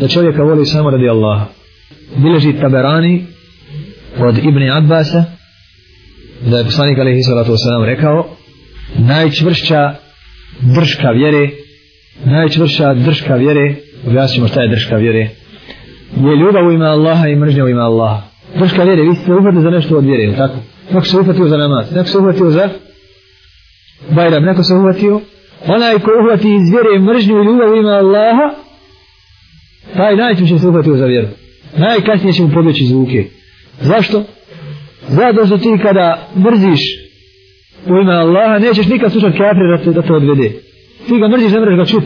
da čovjeka voli samo radi Allaha. Bileži taberani od Ibni Abbasa da je poslanik alaihi salatu wasalam rekao najčvršća drška vjere najčvršća drška vjere objasnimo šta je drška vjere je ljubav u ime Allaha i mržnja u ime Allaha drška vjere, vi ste uhvatili za nešto od vjere ili tako? neko se uhvatio za namaz neko se uhvatio za bajram neko se uhvatio onaj ko uhvati iz vjere mržnju i ljubav u ime Allaha taj najčešće se uhvatio za vjeru. Najkasnije će mu pobjeći iz ruke. Zašto? Zato što ti kada mrziš u ime Allaha, nećeš nikad slušati kafir da, da te odvede. Ti ga mrziš, ne mreš ga čut.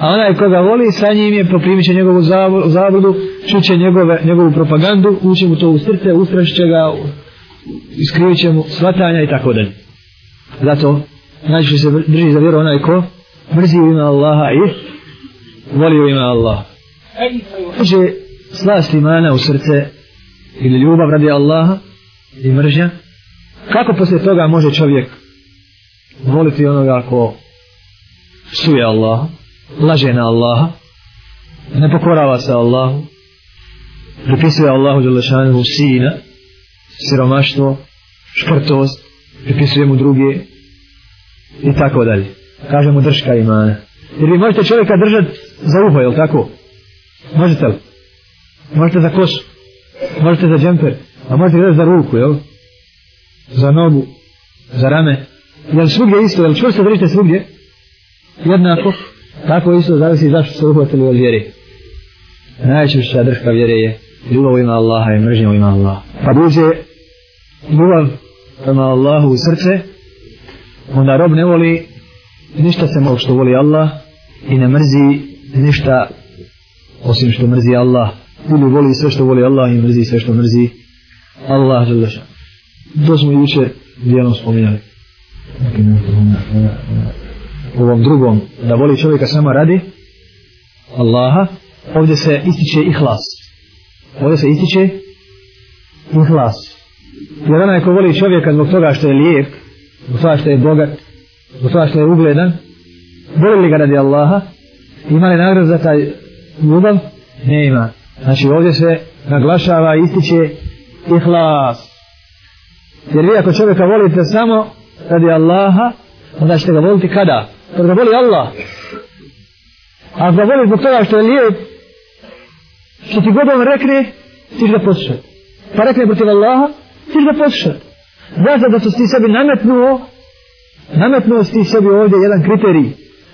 A onaj koga voli, sa njim je poprimit će njegovu zabludu, čut će njegove, njegovu propagandu, uči mu to u srce, ustrašit će ga, iskrivit će mu svatanja i tako dalje. Zato, najčešće se drži za vjeru onaj ko mrzi u ime Allaha i voli u ime Allaha. Kaže, slast imana u srce ili ljubav radi Allaha ili mržnja. Kako poslije toga može čovjek voliti onoga ko suje Allaha, laže na Allaha, ne pokorava se Allahu, pripisuje Allahu Đelešanu sina, siromaštvo, škrtost, pripisuje mu druge i tako dalje. Kaže mu držka imana. Jer vi možete čovjeka držati za uho, je li tako? Tako. Možete li? Možete za košu? Možete za džemper? A možete gledati za ruku, jel? Za nogu? Za rame? Jel svugdje isto? Jel čvrsto držite svugdje? Jednako? Tako isto zavisi zašto se uhvatili od vjere. Najčešća drška vjere je ljubav ima Allaha i mržnja ima Allaha. Pa buđe ljubav prema Allahu u srce, onda rob ne voli ništa se mog što voli Allah i ne mrzi ništa osim što mrzi Allah ili voli sve što voli Allah i mrzi sve što mrzi Allah žele šan to smo juče dijelom spominjali u ovom drugom da voli čovjeka samo radi Allaha ovdje se ističe ihlas ovdje se ističe ihlas jer onaj ko voli čovjeka zbog toga što je lijep zbog toga što je bogat zbog toga što je ugledan voli li ga radi Allaha ima li nagrad za taj ljubav ne ima. Znači ovdje se naglašava i ističe ihlas. Jer vi ako čovjeka volite samo radi Allaha, onda ćete ga voliti kada? Kada ga voli Allah. A ako ga voli zbog toga što je lijep, što ti god on rekne, ti ćeš ga poslušat. Pa rekne protiv Allaha, ti ćeš ga poslušat. Zato dakle, da su ti sebi nametnuo, nametnuo si ti sebi ovdje jedan kriterij,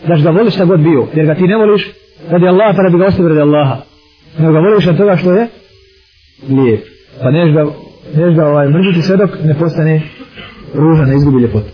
da ćeš ga voliš šta god bio, jer ga ti ne voliš, radi Allaha, pa ne bi ga ostavio radi Allaha. Nego ga voliš na toga što je lijep. Pa neš ga, neš ga ovaj, mrziti sve dok ne postane ružan, ne izgubi ljepotu.